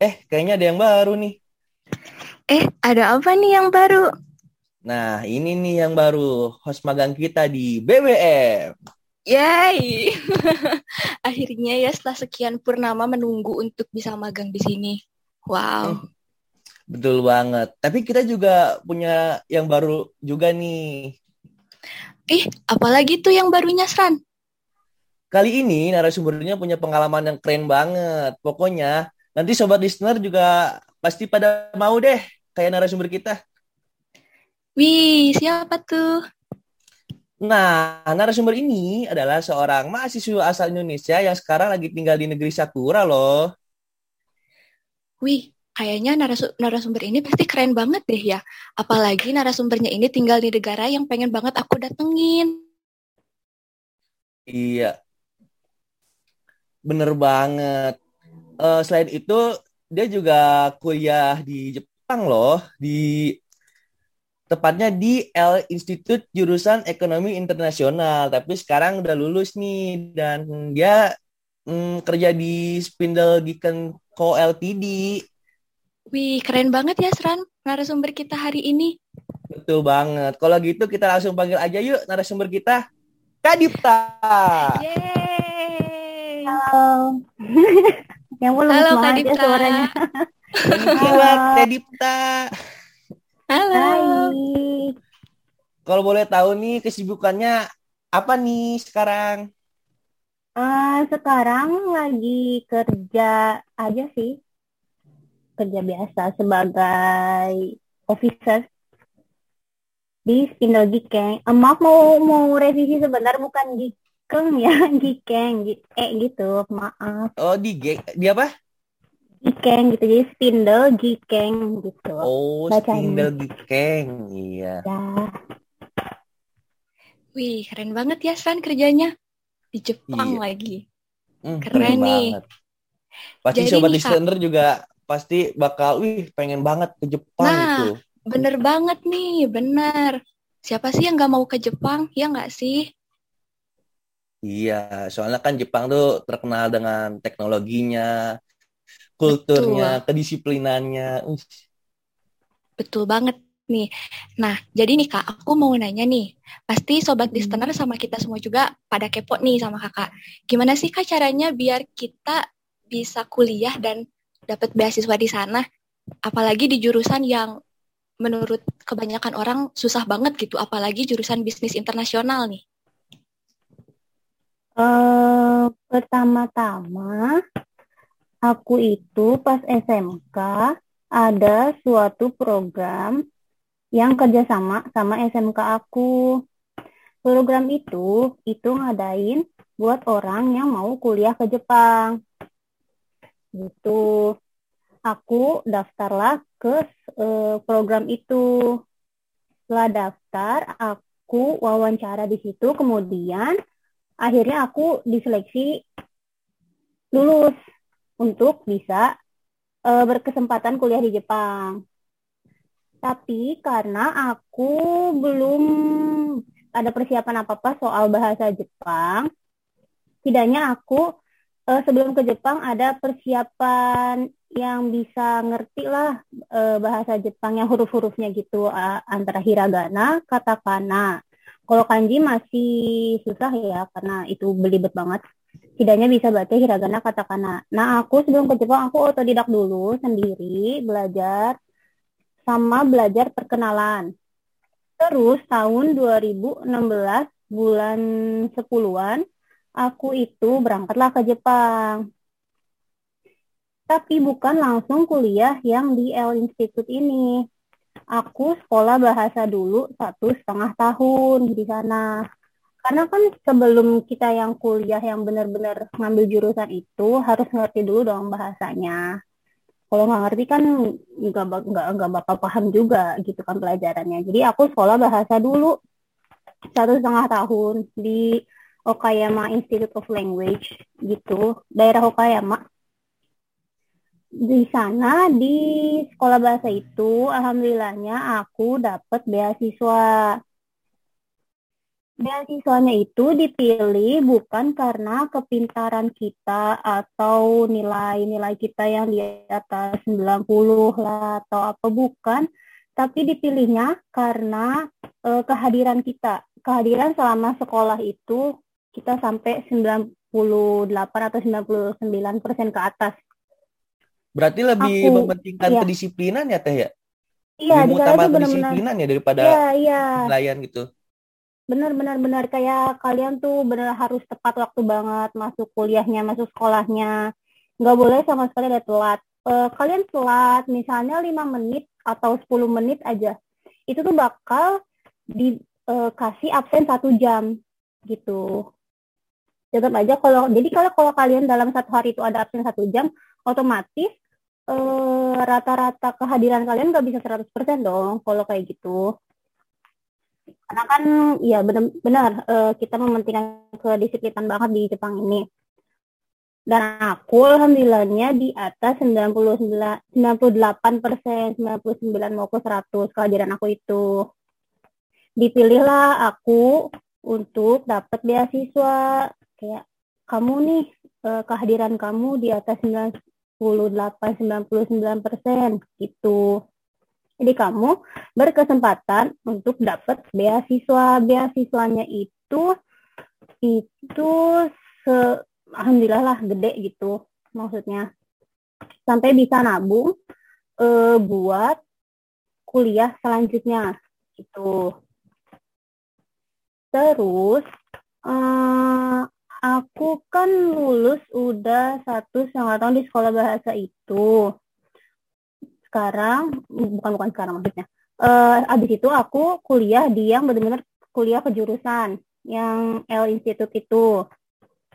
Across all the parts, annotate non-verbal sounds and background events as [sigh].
Eh, kayaknya ada yang baru nih. Eh, ada apa nih yang baru? Nah, ini nih yang baru, host magang kita di BBM. Yay! [laughs] Akhirnya ya setelah sekian purnama menunggu untuk bisa magang di sini. Wow. Betul banget. Tapi kita juga punya yang baru juga nih. Ih, apalagi tuh yang barunya, Sran? Kali ini narasumbernya punya pengalaman yang keren banget. Pokoknya nanti sobat listener juga pasti pada mau deh kayak narasumber kita. Wih, siapa tuh? Nah, narasumber ini adalah seorang mahasiswa asal Indonesia yang sekarang lagi tinggal di negeri Sakura loh. Wih, kayaknya narasu- narasumber ini pasti keren banget deh ya. Apalagi narasumbernya ini tinggal di negara yang pengen banget aku datengin. Iya, bener banget. Eh, selain itu, dia juga kuliah di Jepang loh, di tepatnya di L Institute jurusan Ekonomi Internasional. Tapi sekarang udah lulus nih dan dia mm, kerja di Spindle Giken Co Ltd. Wih, keren banget ya, Sran, narasumber kita hari ini. Betul banget. Kalau gitu kita langsung panggil aja yuk narasumber kita, Kak Dipta. Yeay! Halo. [laughs] yang belum Halo, Kak Dipta. suaranya. Konnichiwa, [laughs] Kak Dipta. Halo. Hai. Kalau boleh tahu nih kesibukannya apa nih sekarang? Eh, sekarang lagi kerja aja sih. Kerja biasa sebagai officer di Spindle. Eh, maaf mau mau revisi sebentar bukan Gikeng ya, Gikeng. [laughs] Gi- Eh gitu, maaf. Oh di G di apa? Gikeng gitu. Jadi Spindle Gikeng gitu. Oh, Bacanya. Spindle Gikeng. Iya. Ya. Wih, keren banget ya, Sran, kerjanya. Di Jepang Iya. lagi. Hmm, Keren nih. banget. Pasti Jadi sobat listener juga pasti bakal wih pengen banget ke Jepang Nah. gitu. Bener banget nih, bener. Siapa sih yang nggak mau ke Jepang? Ya nggak sih? Iya, soalnya kan Jepang tuh terkenal dengan teknologinya, kulturnya, kedisiplinannya. Uh, Betul banget nih. Nah, jadi nih Kak, aku mau nanya nih. Pasti sobat listener sama kita semua juga pada kepo nih sama Kakak. Gimana sih Kak caranya biar kita bisa kuliah dan dapat beasiswa di sana? Apalagi di jurusan yang menurut kebanyakan orang susah banget gitu, apalagi jurusan bisnis internasional nih. Eh, pertama-tama aku itu pas SMK ada suatu program yang kerjasama sama SMK aku. Program itu itu ngadain buat orang yang mau kuliah ke Jepang. Gitu. Aku daftarlah ke eh, program itu. Setelah daftar, aku wawancara di situ, kemudian akhirnya aku diseleksi lulus untuk bisa eh, berkesempatan kuliah di Jepang. Tapi karena aku belum ada persiapan apa-apa soal bahasa Jepang, setidaknya aku eh, sebelum ke Jepang ada persiapan yang bisa ngerti lah eh, bahasa Jepang yang huruf-hurufnya gitu antara hiragana, katakana. Kalau kanji masih susah ya karena itu belibet banget. Setidaknya bisa baca hiragana katakana. Nah, aku sebelum ke Jepang aku otodidak dulu sendiri belajar sama belajar perkenalan. Terus tahun 2016 bulan 10-an aku itu berangkatlah ke Jepang. Tapi bukan langsung kuliah yang di L Institute ini aku sekolah bahasa dulu satu setengah tahun di sana. Karena kan sebelum kita yang kuliah yang benar-benar ngambil jurusan itu harus ngerti dulu dong bahasanya. Kalau nggak ngerti kan nggak nggak nggak bakal paham juga gitu kan pelajarannya. Jadi aku sekolah bahasa dulu satu setengah tahun di Okayama Institute of Language gitu, daerah Okayama di sana di sekolah bahasa itu alhamdulillahnya aku dapat beasiswa beasiswanya itu dipilih bukan karena kepintaran kita atau nilai-nilai kita yang di atas 90 lah atau apa bukan, tapi dipilihnya karena uh, kehadiran kita. Kehadiran selama sekolah itu kita sampai 98 atau 99 persen ke atas. Berarti lebih Aku, mementingkan iya. kedisiplinan ya Teh ya? Iya, lebih utama kedisiplinan ya daripada iya, iya. nilaian gitu benar benar benar kayak kalian tuh benar harus tepat waktu banget masuk kuliahnya masuk sekolahnya nggak boleh sama sekali ada telat uh, kalian telat misalnya lima menit atau 10 menit aja itu tuh bakal dikasih uh, absen satu jam gitu tetap aja kalau jadi kalau kalau kalian dalam satu hari itu ada absen satu jam otomatis eh, rata-rata uh, kehadiran kalian nggak bisa 100% dong kalau kayak gitu. Karena kan ya benar-benar uh, kita mementingkan kedisiplinan banget di Jepang ini. Dan aku alhamdulillahnya di atas 99 98 persen 99 mau ke 100 kehadiran aku itu. Dipilihlah aku untuk dapat beasiswa. Kayak kamu nih uh, kehadiran kamu di atas 98 99 persen gitu jadi kamu berkesempatan untuk dapat beasiswa. Beasiswanya itu itu se alhamdulillah lah gede gitu maksudnya. Sampai bisa nabung e, buat kuliah selanjutnya gitu. Terus e, aku kan lulus udah satu setengah tahun di sekolah bahasa itu. Sekarang bukan bukan sekarang maksudnya. Uh, abis itu aku kuliah di yang benar-benar kuliah kejurusan yang L Institute itu.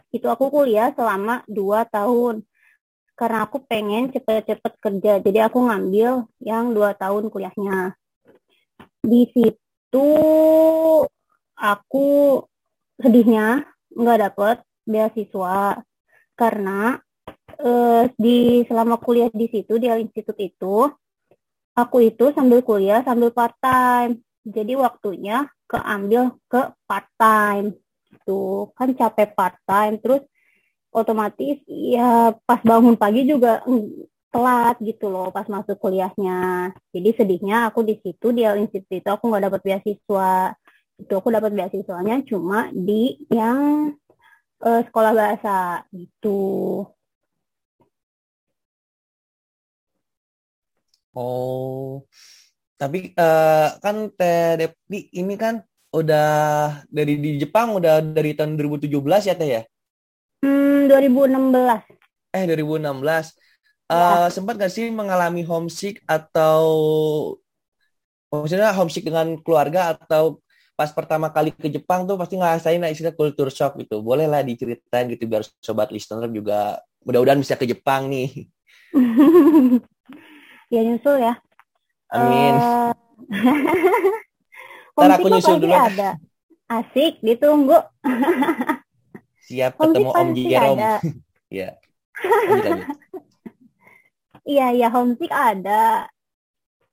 Itu aku kuliah selama dua tahun. Karena aku pengen cepet-cepet kerja jadi aku ngambil yang dua tahun kuliahnya. Di situ aku sedihnya nggak dapet beasiswa karena uh, di selama kuliah di situ di institut itu aku itu sambil kuliah sambil part time jadi waktunya keambil ke part time itu kan capek part time terus otomatis ya pas bangun pagi juga telat gitu loh pas masuk kuliahnya. Jadi sedihnya aku di situ di institut itu aku nggak dapat beasiswa itu aku dapat beasiswanya cuma di yang uh, sekolah bahasa gitu Oh, tapi uh, kan Teh Depi ini kan udah dari di Jepang udah dari tahun 2017 ya Teh ya? Hmm, 2016. Eh 2016. Uh, ya. sempat gak sih mengalami homesick atau maksudnya homesick dengan keluarga atau pas pertama kali ke Jepang tuh pasti ngerasain nah, istilah culture shock gitu. Boleh lah diceritain gitu biar sobat listener juga mudah-mudahan bisa ke Jepang nih. [laughs] ya nyusul ya. Amin. Uh, [laughs] Ntar aku nyusul dulu. Ada. Asik, ditunggu. [laughs] Siap ketemu Om Jerome. Iya. Iya, iya homesick ada.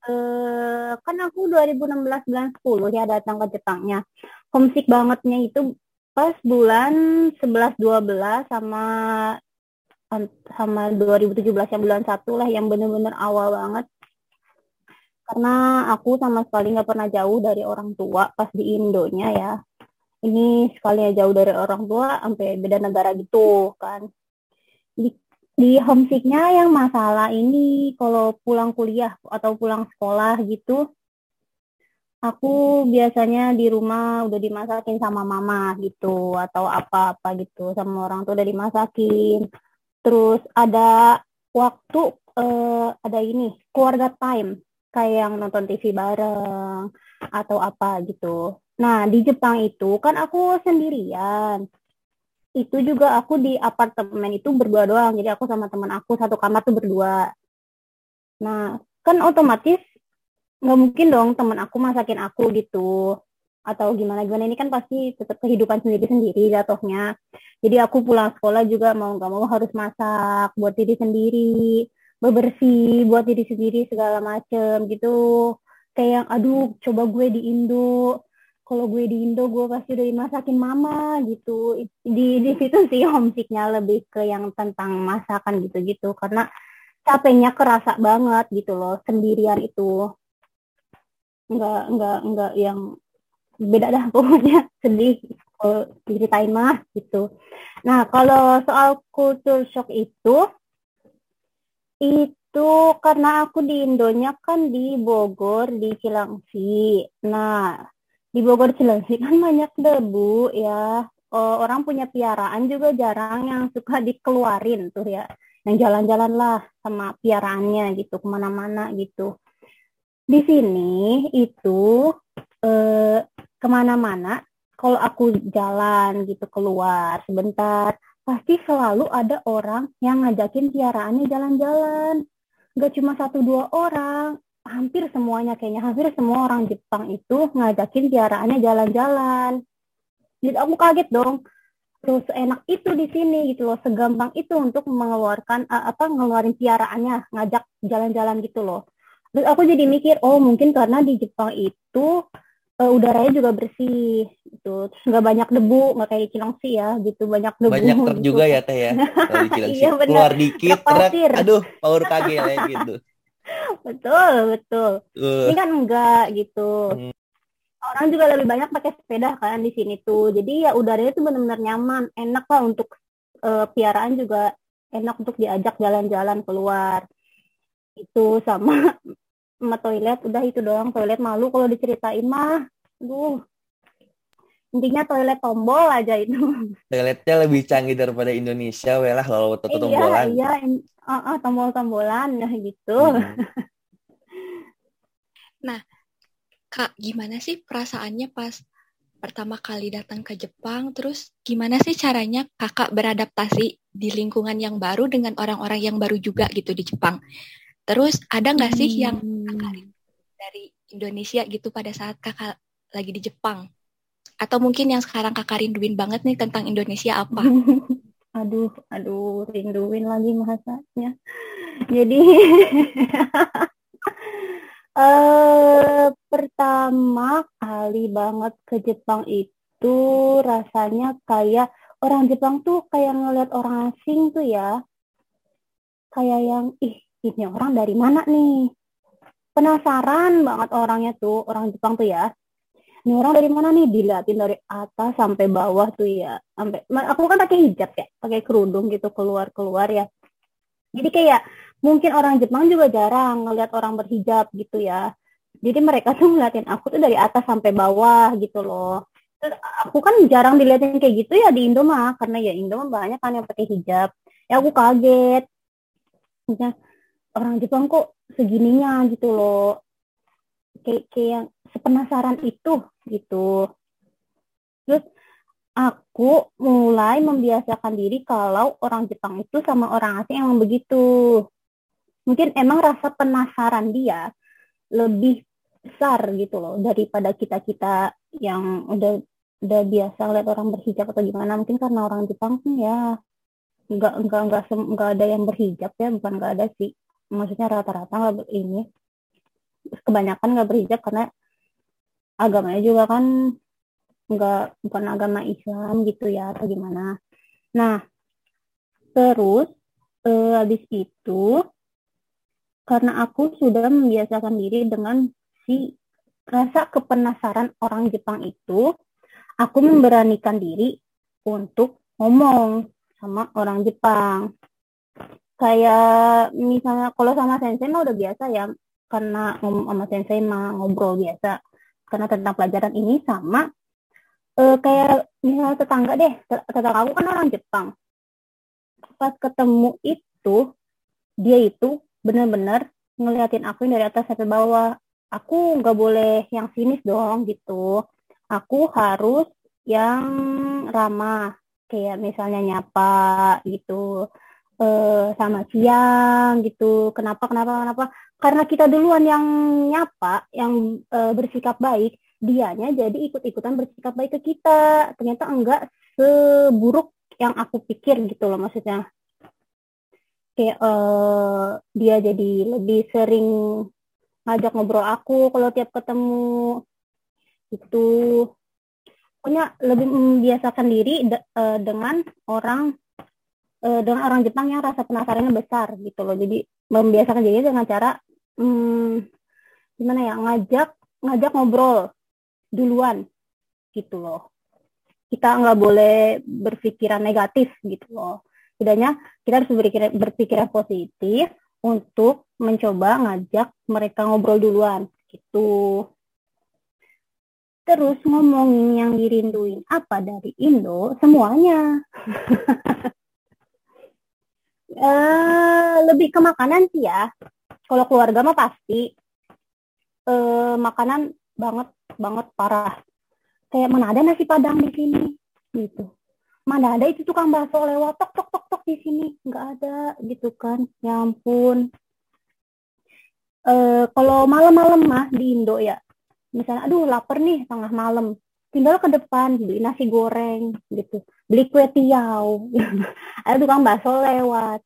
Uh, kan aku 2016 bulan 10 ya datang ke Jepangnya. Homesick bangetnya itu pas bulan 11 12 sama sama 2017 yang bulan satu lah yang bener-bener awal banget. Karena aku sama sekali nggak pernah jauh dari orang tua pas di Indonya ya. Ini sekali jauh dari orang tua sampai beda negara gitu kan di homesicknya yang masalah ini kalau pulang kuliah atau pulang sekolah gitu aku biasanya di rumah udah dimasakin sama mama gitu atau apa-apa gitu sama orang tua udah dimasakin terus ada waktu uh, ada ini keluarga time kayak yang nonton TV bareng atau apa gitu. Nah di Jepang itu kan aku sendirian. Itu juga aku di apartemen itu berdua doang. Jadi aku sama teman aku satu kamar tuh berdua. Nah kan otomatis nggak mungkin dong teman aku masakin aku gitu. Atau gimana gimana. Ini kan pasti tetap kehidupan sendiri sendiri jatuhnya. Jadi aku pulang sekolah juga mau nggak mau harus masak buat diri sendiri. Bebersih buat diri sendiri segala macem gitu. Kayak yang aduh coba gue di Indo kalau gue di Indo gue pasti udah dimasakin mama gitu. Di di situ sih homesicknya lebih ke yang tentang masakan gitu-gitu. Karena capeknya kerasa banget gitu loh sendirian itu. Nggak nggak nggak yang beda dah pokoknya. [laughs] Sedih kalau diceritain mah gitu. Nah kalau soal culture shock itu itu karena aku di Indonya kan di Bogor di Cilangsi. Nah di Bogor Cilengsi kan banyak debu ya. Oh, orang punya piaraan juga jarang yang suka dikeluarin tuh ya. Yang jalan-jalan lah sama piaraannya gitu ke mana-mana gitu. Di sini itu eh, ke mana-mana kalau aku jalan gitu keluar sebentar pasti selalu ada orang yang ngajakin piaraannya jalan-jalan. Gak cuma satu dua orang, hampir semuanya kayaknya hampir semua orang Jepang itu ngajakin piaraannya jalan-jalan. Jadi aku kaget dong. Terus enak itu di sini gitu loh, segampang itu untuk mengeluarkan uh, apa ngeluarin piaraannya, ngajak jalan-jalan gitu loh. Terus aku jadi mikir, oh mungkin karena di Jepang itu uh, udaranya juga bersih gitu. Terus nggak banyak debu, nggak kayak Cilangsi ya gitu, banyak debu. Banyak truk gitu. juga ya Teh ya. Kalau di [laughs] iya, keluar dikit truk, aduh power kage ya gitu [laughs] betul betul. Uh. ini kan enggak gitu. Hmm. orang juga lebih banyak pakai sepeda kan di sini tuh. Jadi ya udaranya tuh benar-benar nyaman. Enak lah untuk uh, piaraan juga enak untuk diajak jalan-jalan keluar. Itu sama [laughs] sama toilet. Udah itu doang. Toilet malu kalau diceritain mah. Duh intinya toilet tombol aja itu. [laughs] Toiletnya lebih canggih daripada Indonesia welah kalau tutup iya, tombolan. iya uh, uh, tombol-tombolan ya gitu. Hmm. [laughs] nah kak gimana sih perasaannya pas pertama kali datang ke Jepang? Terus gimana sih caranya kakak beradaptasi di lingkungan yang baru dengan orang-orang yang baru juga gitu di Jepang? Terus ada nggak sih hmm. yang kakak dari Indonesia gitu pada saat kakak lagi di Jepang atau mungkin yang sekarang kakak rinduin banget nih tentang Indonesia apa? [laughs] aduh, aduh, rinduin lagi bahasanya. Jadi, uh, [laughs] pertama kali banget ke Jepang itu rasanya kayak orang Jepang tuh kayak ngeliat orang asing tuh ya. Kayak yang, ih ini orang dari mana nih? Penasaran banget orangnya tuh, orang Jepang tuh ya ini orang dari mana nih? Diliatin dari atas sampai bawah tuh ya. Sampai aku kan pakai hijab ya pakai kerudung gitu keluar keluar ya. Jadi kayak mungkin orang Jepang juga jarang ngeliat orang berhijab gitu ya. Jadi mereka tuh ngeliatin aku tuh dari atas sampai bawah gitu loh. Aku kan jarang diliatin kayak gitu ya di Indo mah karena ya Indo mah banyak kan yang pakai hijab. Ya aku kaget. Ya, orang Jepang kok segininya gitu loh. Kayak kayak sepenasaran itu gitu. Terus aku mulai membiasakan diri kalau orang Jepang itu sama orang asing emang begitu. Mungkin emang rasa penasaran dia lebih besar gitu loh daripada kita-kita yang udah udah biasa lihat orang berhijab atau gimana. Mungkin karena orang Jepang ya nggak nggak nggak nggak ada yang berhijab ya bukan nggak ada sih maksudnya rata-rata nggak ini kebanyakan nggak berhijab karena agamanya juga kan nggak bukan agama Islam gitu ya atau gimana. Nah, terus eh, habis itu karena aku sudah membiasakan diri dengan si rasa kepenasaran orang Jepang itu, aku memberanikan diri untuk ngomong sama orang Jepang. Kayak misalnya kalau sama sensei mah udah biasa ya, karena ngomong sama sensei mah ngobrol biasa karena tentang pelajaran ini sama uh, kayak misalnya tetangga deh tetangga aku kan orang Jepang. Pas ketemu itu dia itu benar-benar ngeliatin aku dari atas sampai bawah. Aku nggak boleh yang sinis dong gitu. Aku harus yang ramah kayak misalnya nyapa gitu uh, sama siang gitu kenapa kenapa kenapa karena kita duluan yang nyapa, yang e, bersikap baik, dianya jadi ikut-ikutan bersikap baik ke kita. Ternyata enggak seburuk yang aku pikir gitu loh maksudnya. Kayak e, dia jadi lebih sering ngajak ngobrol aku kalau tiap ketemu. itu punya lebih membiasakan diri de, uh, dengan orang uh, dengan orang Jepang yang rasa penasarannya besar gitu loh. Jadi membiasakan diri dengan cara um, gimana ya ngajak ngajak ngobrol duluan gitu loh. Kita nggak boleh berpikiran negatif gitu loh. Setidaknya kita harus berpikir berpikiran positif untuk mencoba ngajak mereka ngobrol duluan gitu. Terus ngomongin yang dirinduin apa dari Indo, semuanya. [laughs] uh, lebih ke makanan sih ya. Kalau keluarga mah pasti uh, makanan banget banget parah. Kayak mana ada nasi padang di sini gitu. Mana ada itu tukang bakso lewat tok tok tok tok di sini nggak ada gitu kan. Ya ampun. Uh, kalau malam-malam mah di Indo ya misalnya aduh lapar nih tengah malam tinggal ke depan beli nasi goreng gitu. Beli kue tiaw. [laughs] Ada tukang bakso lewat.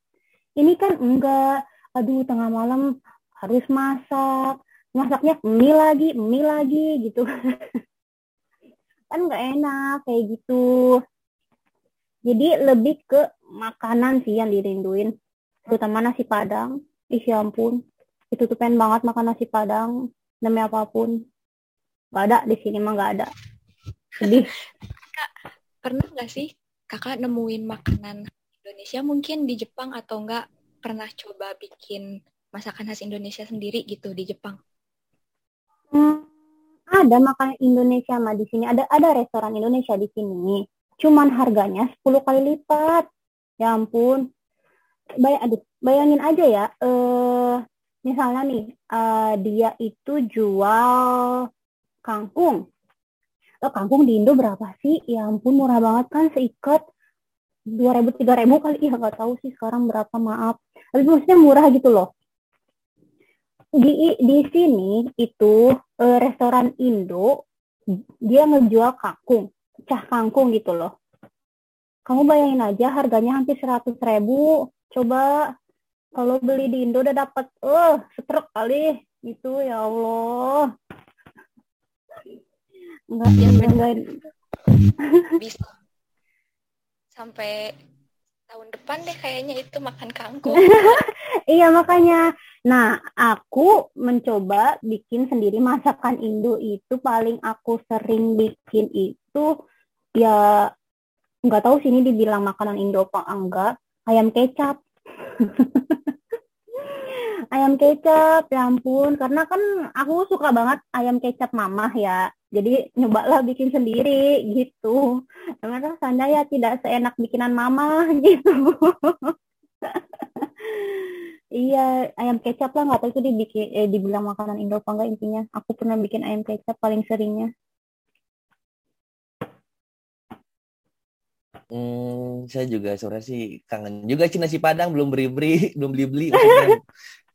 Ini kan enggak. Aduh tengah malam harus masak. Masaknya mie lagi mie lagi gitu. [laughs] Kan nggak enak kayak gitu. Jadi lebih ke makanan sih yang dirinduin. Terutama nasi padang. Isi ya ampun. Itu tuh pengen banget makan nasi padang. Demi apa pun. Gak ada di sini mah gak ada. Sedih. [laughs] Kak, pernah nggak sih kakak nemuin makanan Indonesia mungkin di Jepang atau enggak pernah coba bikin masakan khas Indonesia sendiri gitu di Jepang? Hmm, ada makanan Indonesia mah di sini. Ada ada restoran Indonesia di sini. Cuman harganya 10 kali lipat. Ya ampun. Bayang, aduh, bayangin aja ya. Eh, misalnya nih, uh, dia itu jual kangkung. Kangkung di Indo berapa sih? Ya ampun murah banget kan seikat dua ribu kali ya nggak tahu sih sekarang berapa maaf. Tapi maksudnya murah gitu loh. Di di sini itu eh, restoran Indo dia ngejual kangkung, cah kangkung gitu loh. Kamu bayangin aja harganya hampir seratus ribu. Coba kalau beli di Indo udah dapat, eh uh, setruk kali itu ya Allah enggak ya enggak bisa. Sampai tahun depan deh kayaknya itu makan kangkung. [laughs] Iya makanya. Nah aku mencoba bikin sendiri masakan Indo itu paling aku sering bikin itu ya nggak tahu sini dibilang makanan Indo apa enggak ayam kecap [laughs] ayam kecap ya ampun. Karena kan aku suka banget ayam kecap mamah ya. Jadi nyobalah bikin sendiri gitu. Emang rasanya ya tidak seenak bikinan mama [laughs] gitu. Iya ayam kecap lah. Nggak tahu itu dibikin eh, dibilang makanan Indo apa enggak intinya. Aku pernah bikin ayam kecap paling seringnya. Hmm, saya juga sore sih kangen juga sih nasi padang. Belum beri beri belum beli beli. [laughs]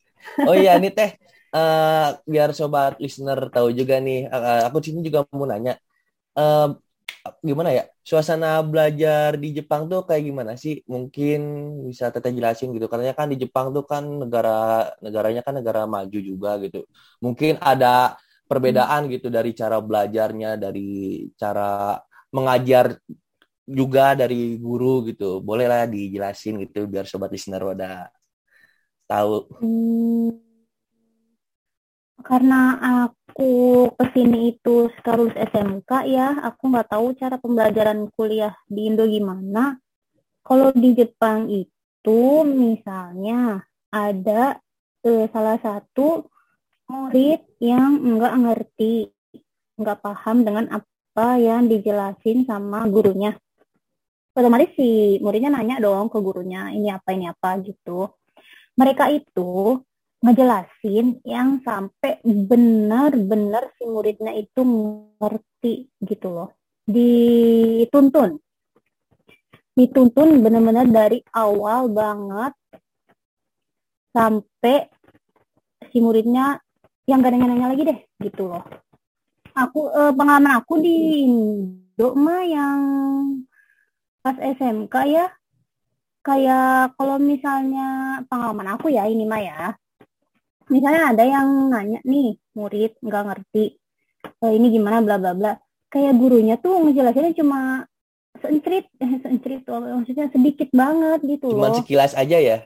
oh iya nih teh uh, biar sobat listener tahu juga nih, uh, aku sini juga mau nanya, uh, gimana ya suasana belajar di Jepang tuh kayak gimana sih? Mungkin bisa teteh jelasin gitu, karena kan di Jepang tuh kan negara negaranya kan negara maju juga gitu. Mungkin ada perbedaan gitu dari cara belajarnya, dari cara mengajar juga dari guru gitu. Bolehlah dijelasin gitu biar sobat listener udah tahu. Hmm karena aku ke sini itu lulus SMK ya, aku nggak tahu cara pembelajaran kuliah di Indo gimana. Kalau di Jepang itu misalnya ada eh, salah satu murid yang nggak ngerti, nggak paham dengan apa yang dijelasin sama gurunya. Otomatis si muridnya nanya dong ke gurunya, ini apa, ini apa gitu. Mereka itu ngejelasin yang sampai benar-benar si muridnya itu ngerti gitu loh. Dituntun. Dituntun benar-benar dari awal banget sampai si muridnya yang gak nanya-nanya lagi deh gitu loh. Aku eh, pengalaman aku di Indo mah yang pas SMK ya kayak kalau misalnya pengalaman aku ya ini mah ya. Misalnya ada yang nanya nih murid nggak ngerti e, ini gimana bla bla bla. Kayak gurunya tuh ngejelasinnya cuma seencrit eh, seencrit tuh maksudnya sedikit banget gitu Cuman loh. sekilas aja ya.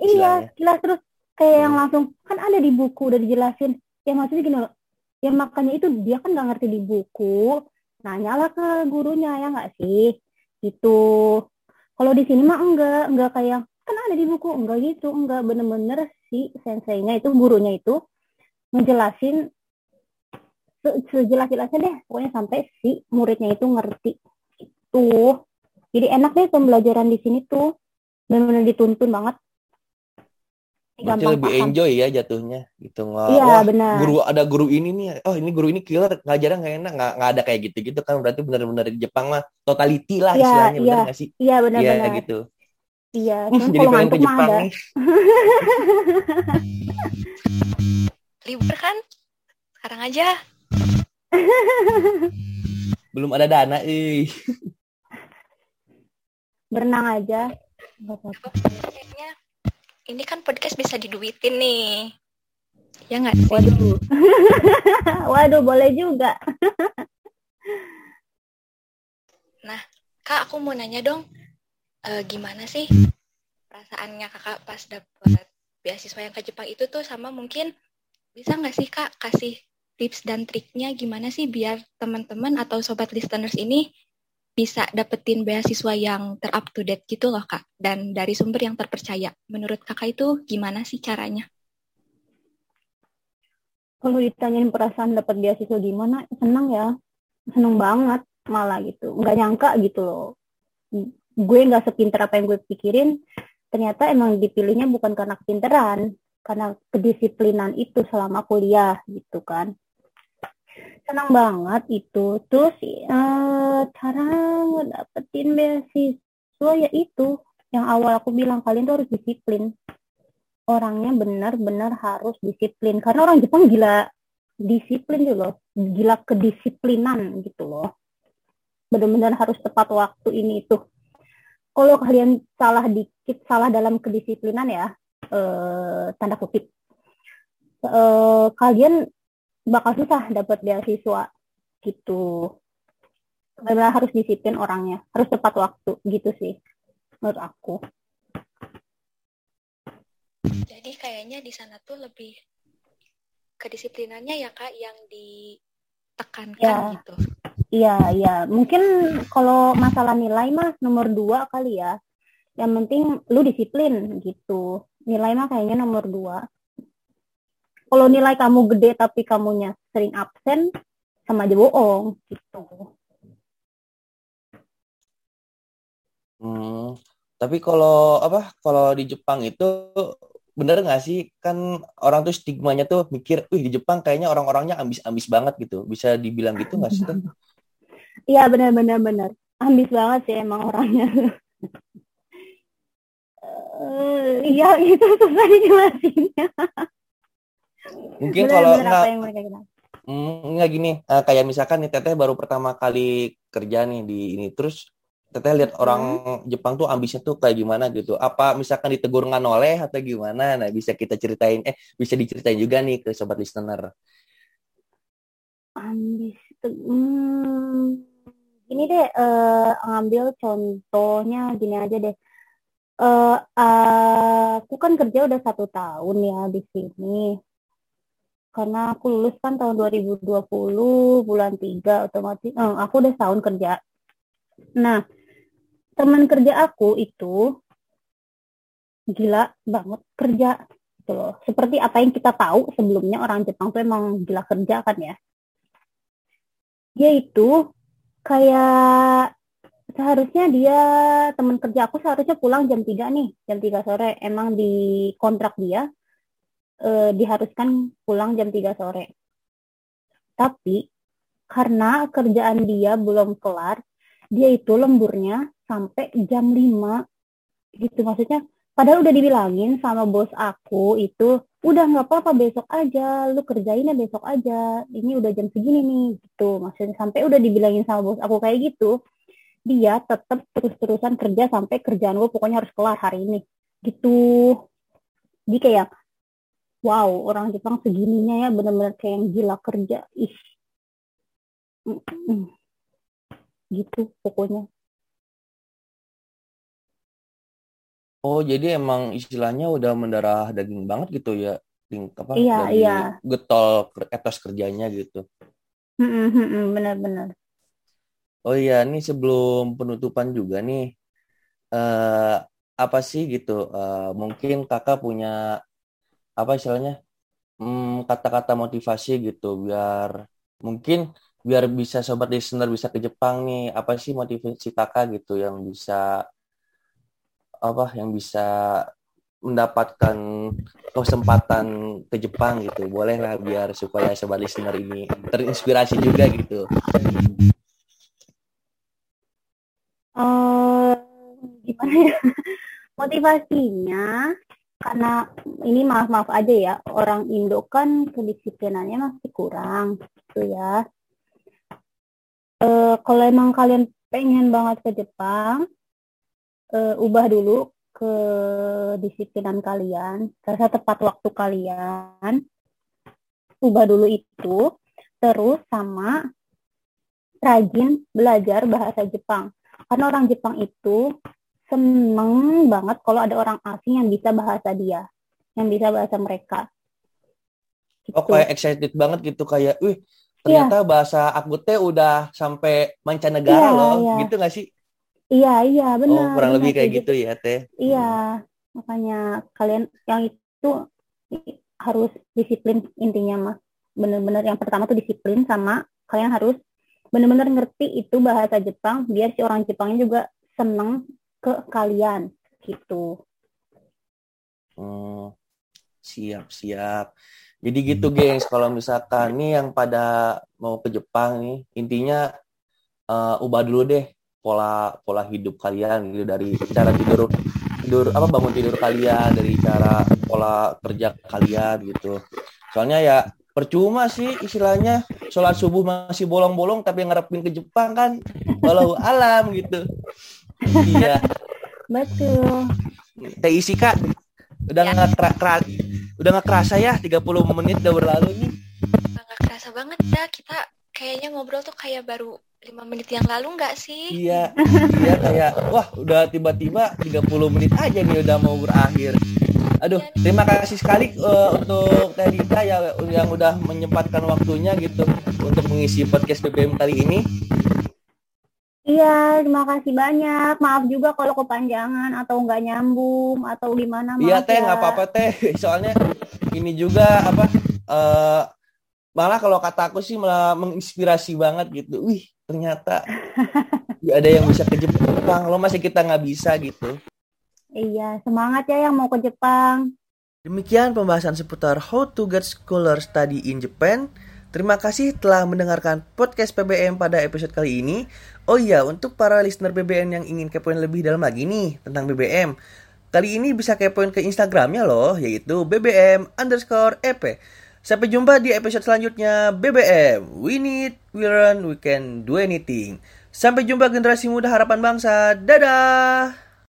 iya jelas terus kayak yang Hmm. langsung kan ada di buku udah dijelasin. Ya maksudnya gini loh ya makanya itu dia kan nggak ngerti di buku nanyalah ke gurunya ya nggak sih? Gitu. Kalau di sini mah enggak enggak kayak kan ada di buku. Enggak gitu enggak. Bener-bener si senseinya itu gurunya itu ngejelasin se- sejelas-jelasnya deh. Pokoknya sampai si muridnya itu ngerti. Itu jadi enak deh pembelajaran di sini tuh. Benar-benar dituntun banget. Berarti gampang lebih paham. enjoy ya jatuhnya gitu. Nggak iya wah benar guru ada guru ini nih. Oh ini guru ini killer ngajarnya nggak enak. Nggak nggak ada kayak gitu gitu kan. Berarti benar-benar di Jepang mah totality lah Iya, istilahnya benar iya. nggak sih? Iya iya benar-benar gitu iya Hmm, cuman jadi kalau ngantuk mah Jepang ada nih [laughs] Libur kan? Sekarang aja. belum ada dana ih berenang aja Nggak apa-apa. Kayaknya ini kan podcast bisa diduitin nih. Ya nggak sih? waduh [laughs] waduh boleh juga [laughs] Kak, aku mau nanya dong, eh, gimana sih perasaannya kakak pas dapat beasiswa yang ke Jepang itu tuh? Sama mungkin bisa nggak sih kak kasih tips dan triknya gimana sih biar teman-teman atau sobat listeners ini bisa dapetin beasiswa yang ter-up to date gitu loh kak? Dan dari sumber yang terpercaya. Menurut kakak itu gimana sih caranya? kalau ditanyain perasaan dapat beasiswa gimana senang ya. Seneng banget malah gitu. Nggak nyangka gitu loh gue nggak sepinter apa yang gue pikirin ternyata emang dipilihnya bukan karena kepinteran karena kedisiplinan itu selama kuliah gitu kan. Senang banget itu. Terus eh, cara ngedapetin beasiswa ya itu yang awal aku bilang kalian tuh harus disiplin. Orangnya benar-benar harus disiplin karena orang Jepang gila disiplin gitu loh. Gila kedisiplinan gitu loh. Benar-benar harus tepat waktu ini itu kalau kalian salah dikit salah dalam kedisiplinan ya eh, tanda kutip eh, kalian bakal susah dapat beasiswa gitu benar harus disiplin orangnya harus tepat waktu gitu sih menurut aku Jadi kayaknya di sana tuh lebih kedisiplinannya ya kak yang ditekankan Ya. gitu. Iya, iya. Mungkin kalau masalah nilai mah nomor dua kali ya. Yang penting lu disiplin gitu. Nilai mah kayaknya nomor dua. Kalau nilai kamu gede tapi kamunya sering absen, sama aja bohong gitu. Hmm, tapi kalau apa? Kalau di Jepang itu bener nggak sih? Kan orang tuh stigmanya tuh mikir, wih di Jepang kayaknya orang-orangnya ambis-ambis banget gitu. Bisa dibilang gitu nggak sih? Iya benar-benar benar. Ambis banget sih emang orangnya. Eh, Iya itu susah dijelasinnya. Mungkin kalau Benar-benar nggak. Hmm, nggak gini, eh, kayak misalkan nih Teteh baru pertama kali kerja nih di ini, terus Teteh lihat Hmm. orang Jepang tuh ambisnya tuh kayak gimana gitu. Apa misalkan ditegur nggak noleh atau gimana? Nah, bisa kita ceritain, eh bisa diceritain juga nih ke sobat listener. Ambis itu, hmm, gini deh, eh, ngambil contohnya gini aja deh. Eh, aku kan kerja udah satu tahun ya di sini. Karena aku lulus kan tahun 2020 bulan 3 otomatis, eh, aku udah setahun kerja. Nah, teman kerja aku itu gila banget kerja gitu loh. Seperti apa yang kita tahu sebelumnya orang Jepang tuh emang gila kerja kan ya. Dia itu kayak seharusnya dia teman kerja aku seharusnya pulang jam 3 nih, jam 3 sore. Emang di kontrak dia eh, diharuskan pulang jam 3 sore. Tapi karena kerjaan dia belum kelar, dia itu lemburnya sampai jam 5 gitu maksudnya padahal udah dibilangin sama bos aku itu udah nggak apa-apa besok aja lu kerjainnya besok aja ini udah jam segini nih gitu. Maksudnya sampai udah dibilangin sama bos aku kayak gitu dia tetap terus-terusan kerja sampai kerjaan gue pokoknya harus kelar hari ini gitu. Jadi kayak wow orang Jepang segininya ya bener-bener kayak yang gila kerja. Ih. Gitu pokoknya Oh, jadi emang istilahnya udah mendarah daging banget gitu ya, Ting, apa iya dari iya getol etos kerjanya gitu. benar-benar Oh iya, nih sebelum penutupan juga nih, eh apa sih gitu? eh, mungkin kakak punya apa istilahnya hmm, kata-kata motivasi gitu, biar mungkin biar bisa sobat listener bisa ke Jepang nih, apa sih motivasi kakak gitu yang bisa apa yang bisa mendapatkan kesempatan ke Jepang gitu. Boleh lah biar supaya sobat listener ini terinspirasi juga gitu. eh gimana ya [laughs] motivasinya karena ini maaf maaf aja ya orang Indo kan kedisiplinannya masih kurang gitu ya Eh kalau emang kalian pengen banget ke Jepang eh, ubah dulu ke disiplinan kalian rasa tepat waktu kalian. Ubah dulu itu terus sama rajin belajar bahasa Jepang. Karena orang Jepang itu seneng banget kalau ada orang asing yang bisa bahasa dia yang bisa bahasa mereka. Oh gitu. kayak excited banget gitu kayak, wih iya. ternyata bahasa aku teh udah sampai mancanegara iya loh, iya. Gitu nggak sih? Iya iya Oh benar kurang benar lebih kayak gitu gitu ya teh. iya Hmm. makanya kalian yang itu harus disiplin intinya mah bener-bener yang pertama tuh disiplin sama kalian harus bener-bener ngerti itu bahasa Jepang biar si orang Jepangnya juga seneng ke kalian gitu Hmm, siap siap. Jadi gitu gengs, kalau misalkan nih yang pada mau ke Jepang nih, intinya eh, ubah dulu deh pola pola hidup kalian gitu dari cara tidur tidur apa bangun tidur kalian dari cara pola kerja kalian gitu. Soalnya ya percuma sih istilahnya sholat subuh masih bolong-bolong tapi ngarepin ke Jepang kan walau alam gitu. Iya. Betul. Teh isi kak. Udah Ya. nggak kera- udah nggak kerasa ya 30 menit udah berlalu nih. Nggak kerasa banget dah kita kayaknya ngobrol tuh kayak baru lima menit yang lalu nggak sih? iya iya kayak wah udah tiba-tiba 30 menit aja nih udah mau berakhir Aduh, terima kasih sekali eh, untuk Teh Dita ya yang udah menyempatkan waktunya gitu untuk mengisi podcast BBM kali ini. iya terima kasih banyak maaf juga kalau kepanjangan atau nggak nyambung atau gimana Iya Teh, ya nggak apa-apa Teh. [laughs] Soalnya ini juga apa eh malah kalau kata aku sih malah menginspirasi banget gitu. Wih, ternyata ada yang bisa ke Jepang. Lo masih kita nggak bisa gitu. iya semangat ya yang mau ke Jepang Demikian pembahasan seputar How to Get Scholar Study in Japan. Terima kasih telah mendengarkan podcast PBM pada episode kali ini. Oh iya, untuk para listener BBM yang ingin kepoin lebih dalam lagi nih tentang BBM, kali ini bisa kepoin ke Instagramnya loh, yaitu BBM underscore EP. Sampai jumpa di episode selanjutnya BBM. We need, we learn, we can do anything. Sampai jumpa generasi muda harapan bangsa. Dadah!